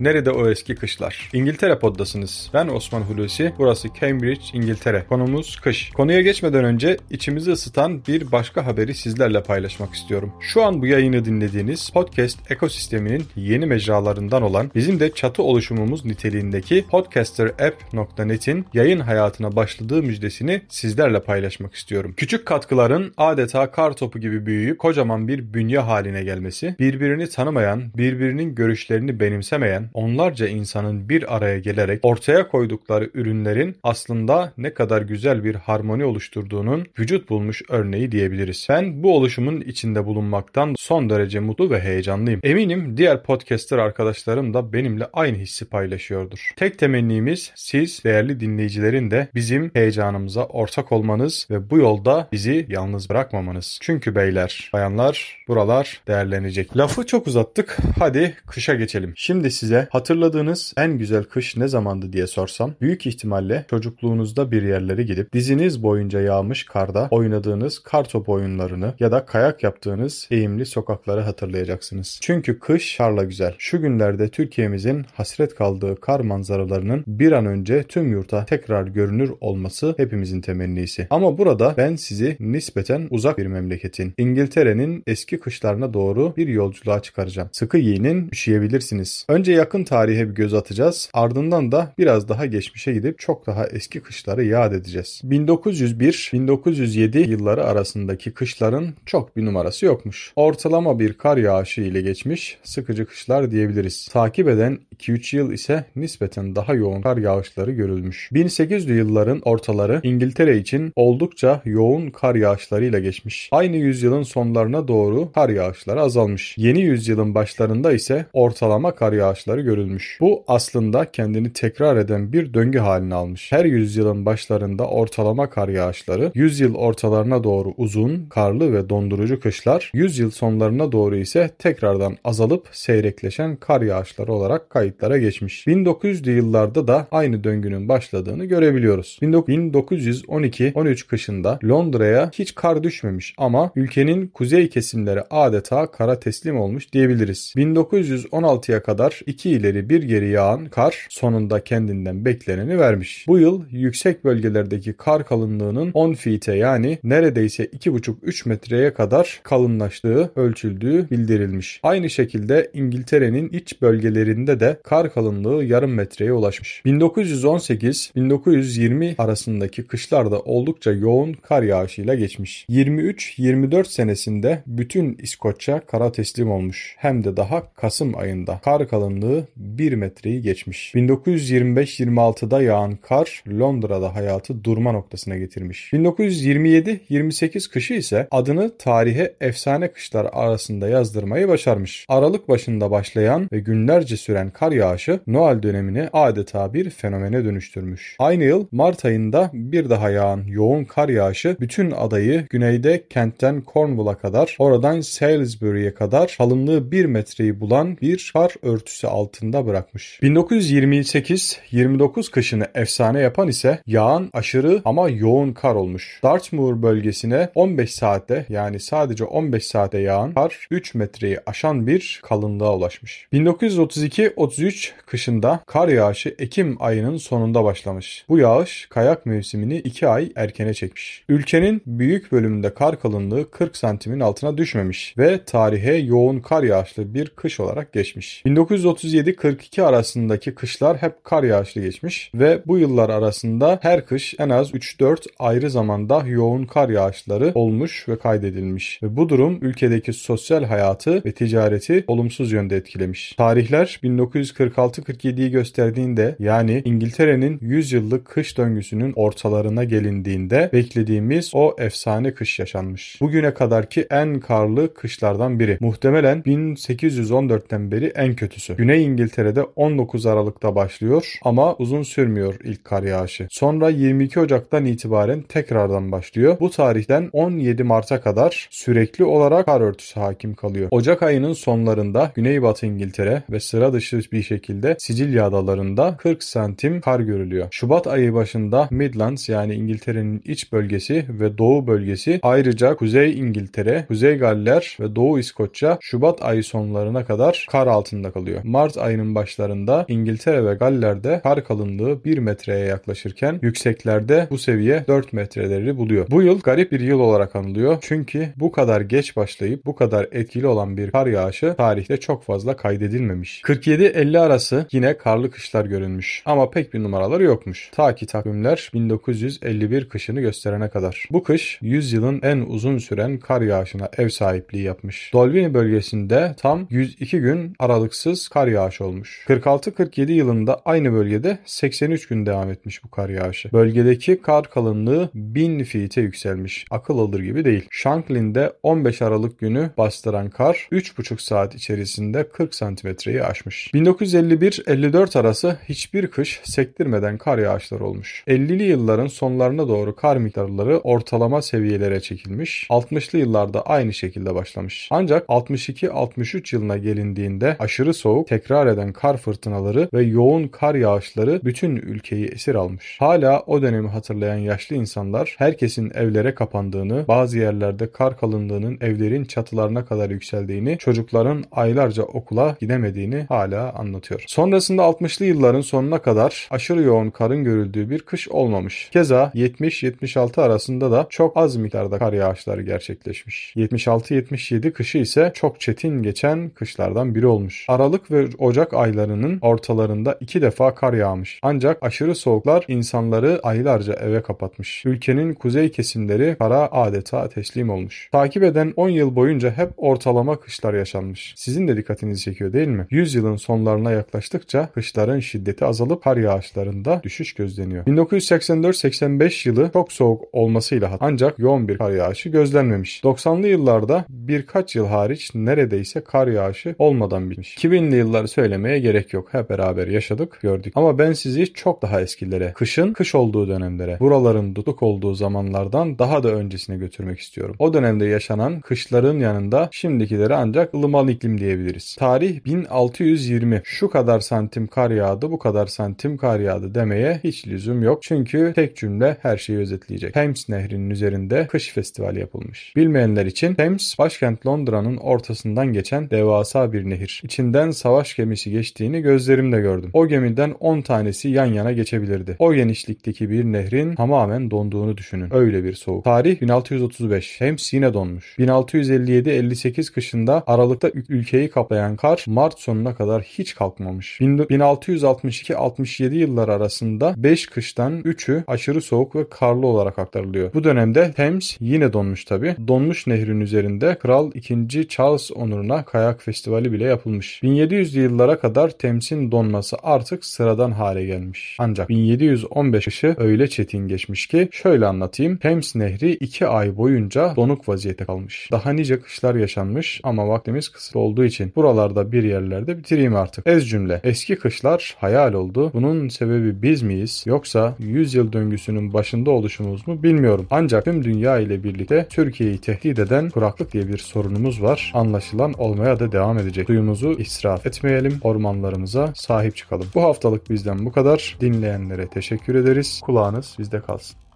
Nerede o eski kışlar? İngiltere poddasınız. Ben Osman Hulusi. Burası Cambridge, İngiltere. Konumuz kış. Konuya geçmeden önce içimizi ısıtan bir başka haberi sizlerle paylaşmak istiyorum. Şu an bu yayını dinlediğiniz podcast ekosisteminin yeni mecralarından olan bizim de çatı oluşumumuz niteliğindeki podcasterapp.net'in yayın hayatına başladığı müjdesini sizlerle paylaşmak istiyorum. Küçük katkıların adeta kar topu gibi büyüyüp kocaman bir bünye haline gelmesi, birbirini tanımayan, birbirinin görüşlerini benimsemeyen onlarca insanın bir araya gelerek ortaya koydukları ürünlerin aslında ne kadar güzel bir harmoni oluşturduğunun vücut bulmuş örneği diyebiliriz. Ben bu oluşumun içinde bulunmaktan son derece mutlu ve heyecanlıyım. Eminim diğer podcaster arkadaşlarım da benimle aynı hissi paylaşıyordur. Tek temennimiz siz değerli dinleyicilerin de bizim heyecanımıza ortak olmanız ve bu yolda bizi yalnız bırakmamanız. Çünkü beyler, bayanlar buralar değerlenecek. Lafı çok uzattık. Hadi kışa geçelim. Şimdi size hatırladığınız en güzel kış ne zamandı diye sorsam büyük ihtimalle çocukluğunuzda bir yerlere gidip diziniz boyunca yağmış karda oynadığınız kar top oyunlarını ya da kayak yaptığınız eğimli sokakları hatırlayacaksınız. Çünkü kış karla güzel. Şu günlerde Türkiye'mizin hasret kaldığı kar manzaralarının bir an önce tüm yurta tekrar görünür olması hepimizin temennisi. Ama burada ben sizi nispeten uzak bir memleketin, İngiltere'nin eski kışlarına doğru bir yolculuğa çıkaracağım. Sıkı giyinin, üşüyebilirsiniz. Önce yakın tarihe bir göz atacağız. Ardından da biraz daha geçmişe gidip çok daha eski kışları yad edeceğiz. 1901-1907 yılları arasındaki kışların çok bir numarası yokmuş. Ortalama bir kar yağışı ile geçmiş sıkıcı kışlar diyebiliriz. Takip eden 2-3 yıl ise nispeten daha yoğun kar yağışları görülmüş. 1800'lü yılların ortaları İngiltere için oldukça yoğun kar yağışlarıyla geçmiş. Aynı yüzyılın sonlarına doğru kar yağışları azalmış. Yeni yüzyılın başlarında ise ortalama kar yağışları görülmüş. Bu aslında kendini tekrar eden bir döngü haline almış. Her yüzyılın başlarında ortalama kar yağışları, yüzyıl ortalarına doğru uzun, karlı ve dondurucu kışlar, yüzyıl sonlarına doğru ise tekrardan azalıp seyrekleşen kar yağışları olarak kayıtlara geçmiş. 1900'lü yıllarda da aynı döngünün başladığını görebiliyoruz. 1912-13 kışında Londra'ya hiç kar düşmemiş ama ülkenin kuzey kesimleri adeta kara teslim olmuş diyebiliriz. 1916'ya kadar iki ileri bir geri yağan kar sonunda kendinden bekleneni vermiş. Bu yıl yüksek bölgelerdeki kar kalınlığının 10 feet'e yani neredeyse 2,5-3 metreye kadar kalınlaştığı ölçüldüğü bildirilmiş. Aynı şekilde İngiltere'nin iç bölgelerinde de kar kalınlığı yarım metreye ulaşmış. 1918-1920 arasındaki kışlarda oldukça yoğun kar yağışıyla geçmiş. 23-24 senesinde bütün İskoçya kara teslim olmuş. Hem de daha Kasım ayında. Kar kalınlığı 1 metreyi geçmiş. 1925-26'da yağan kar Londra'da hayatı durma noktasına getirmiş. 1927-28 kışı ise adını tarihe efsane kışlar arasında yazdırmayı başarmış. Aralık başında başlayan ve günlerce süren kar yağışı Noel dönemini adeta bir fenomene dönüştürmüş. Aynı yıl Mart ayında bir daha yağan yoğun kar yağışı bütün adayı güneyde kentten Cornwall'a kadar oradan Salisbury'ye kadar kalınlığı 1 metreyi bulan bir kar örtüsü altında bırakmış. 1928-29 kışını efsane yapan ise yağan aşırı ama yoğun kar olmuş. Dartmoor bölgesine 15 saatte yani sadece 15 saate yağan kar 3 metreyi aşan bir kalınlığa ulaşmış. 1932-33 kışında kar yağışı Ekim ayının sonunda başlamış. Bu yağış kayak mevsimini 2 ay erkene çekmiş. Ülkenin büyük bölümünde kar kalınlığı 40 santimin altına düşmemiş ve tarihe yoğun kar yağışlı bir kış olarak geçmiş. 1937-42 arasındaki kışlar hep kar yağışlı geçmiş ve bu yıllar arasında her kış en az 3-4 ayrı zamanda yoğun kar yağışları olmuş ve kaydedilmiş. Ve bu durum ülkedeki sosyal hayatı ve ticareti olumsuz yönde etkilemiş. Tarihler 1946-47'yi gösterdiğinde yani İngiltere'nin 100 yıllık kış döngüsünün ortalarına gelindiğinde beklediğimiz o efsane kış yaşanmış. Bugüne kadarki en karlı kışlardan biri. Muhtemelen 1814'ten beri en kötüsü. Güney İngiltere'de 19 Aralık'ta başlıyor ama uzun sürmüyor ilk kar yağışı. Sonra 22 Ocak'tan itibaren tekrardan başlıyor. Bu tarihten 17 Mart'a kadar sürekli olarak kar örtüsü hakim kalıyor. Ocak ayının sonlarında Güneybatı İngiltere ve sıra dışı bir şekilde Sicilya adalarında 40 santim kar görülüyor. Şubat ayı başında Midlands yani İngiltere'nin iç bölgesi ve doğu bölgesi ayrıca Kuzey İngiltere, Kuzey Galler ve Doğu İskoçya Şubat ayı sonlarına kadar kar altında kalıyor. Mart Mart ayının başlarında İngiltere ve Galler'de kar kalınlığı 1 metreye yaklaşırken yükseklerde bu seviye 4 metreleri buluyor. Bu yıl garip bir yıl olarak anılıyor. Çünkü bu kadar geç başlayıp bu kadar etkili olan bir kar yağışı tarihte çok fazla kaydedilmemiş. 47-50 arası yine karlı kışlar görünmüş ama pek bir numaraları yokmuş. Ta ki takvimler 1951 kışını gösterene kadar. Bu kış 100 yılın en uzun süren kar yağışına ev sahipliği yapmış. Dolbini bölgesinde tam 102 gün aralıksız kar yağışı olmuş. 46-47 yılında aynı bölgede 83 gün devam etmiş bu kar yağışı. Bölgedeki kar kalınlığı 1000 feet'e yükselmiş. Akıl alır gibi değil. Shanklin'de 15 Aralık günü bastıran kar 3,5 saat içerisinde 40 santimetreyi aşmış. 1951-54 arası hiçbir kış sektirmeden kar yağışları olmuş. 50'li yılların sonlarına doğru kar miktarları ortalama seviyelere çekilmiş. 60'lı yıllarda aynı şekilde başlamış. Ancak 62-63 yılına gelindiğinde aşırı soğuk, tekrar eden kar fırtınaları ve yoğun kar yağışları bütün ülkeyi esir almış. Hala o dönemi hatırlayan yaşlı insanlar herkesin evlere kapandığını, bazı yerlerde kar kalınlığının evlerin çatılarına kadar yükseldiğini, çocukların aylarca okula gidemediğini hala anlatıyor. Sonrasında 60'lı yılların sonuna kadar aşırı yoğun karın görüldüğü bir kış olmamış. Keza 70-76 arasında da çok az miktarda kar yağışları gerçekleşmiş. 76-77 kışı ise çok çetin geçen kışlardan biri olmuş. Aralık ve Ocak aylarının ortalarında iki defa kar yağmış. Ancak aşırı soğuklar insanları aylarca eve kapatmış. Ülkenin kuzey kesimleri kara adeta teslim olmuş. Takip eden 10 yıl boyunca hep ortalama kışlar yaşanmış. Sizin de dikkatinizi çekiyor değil mi? 100 yılın sonlarına yaklaştıkça kışların şiddeti azalıp kar yağışlarında düşüş gözleniyor. 1984-85 yılı çok soğuk olmasıyla ancak yoğun bir kar yağışı gözlenmemiş. 90'lı yıllarda birkaç yıl hariç neredeyse kar yağışı olmadan bitmiş. 2000'li yılları söylemeye gerek yok. Hep beraber yaşadık, gördük. Ama ben sizi çok daha eskilere, kışın kış olduğu dönemlere, buraların tutuk olduğu zamanlardan daha da öncesine götürmek istiyorum. O dönemde yaşanan kışların yanında şimdikileri ancak ılıman iklim diyebiliriz. Tarih 1620. Şu kadar santim kar yağdı, bu kadar santim kar yağdı demeye hiç lüzum yok. Çünkü tek cümle her şeyi özetleyecek. Thames Nehri'nin üzerinde kış festivali yapılmış. Bilmeyenler için Thames başkent Londra'nın ortasından geçen devasa bir nehir. İçinden savaş gemisi geçtiğini gözlerimle gördüm. O gemiden 10 tanesi yan yana geçebilirdi. O genişlikteki bir nehrin tamamen donduğunu düşünün. Öyle bir soğuk. Tarih 1635. Thames yine donmuş. 1657-58 kışında Aralıkta ülkeyi kaplayan kar Mart sonuna kadar hiç kalkmamış. 1662-67 yıllar arasında 5 kıştan 3'ü aşırı soğuk ve karlı olarak aktarılıyor. Bu dönemde Thames yine donmuş tabi. Donmuş nehrin üzerinde Kral 2. Charles onuruna kayak festivali bile yapılmış. 1700'lü yıllara kadar Thames'in donması artık sıradan hale gelmiş. Ancak 1715 kışı öyle çetin geçmiş ki şöyle anlatayım. Thames Nehri 2 ay boyunca donuk vaziyette kalmış. Daha nice kışlar yaşanmış ama vaktimiz kısıtlı olduğu için buralarda bir yerlerde bitireyim artık. Ez cümle. Eski kışlar hayal oldu. Bunun sebebi biz miyiz? Yoksa 100 yıl döngüsünün başında oluşumuz mu bilmiyorum. Ancak tüm dünya ile birlikte Türkiye'yi tehdit eden kuraklık diye bir sorunumuz var. Anlaşılan olmaya da devam edecek. Suyumuzu israf etmeyelim. Ormanlarımıza sahip çıkalım. Bu haftalık bizden bu kadar. Dinleyenlere teşekkür ederiz. Kulağınız bizde kalsın.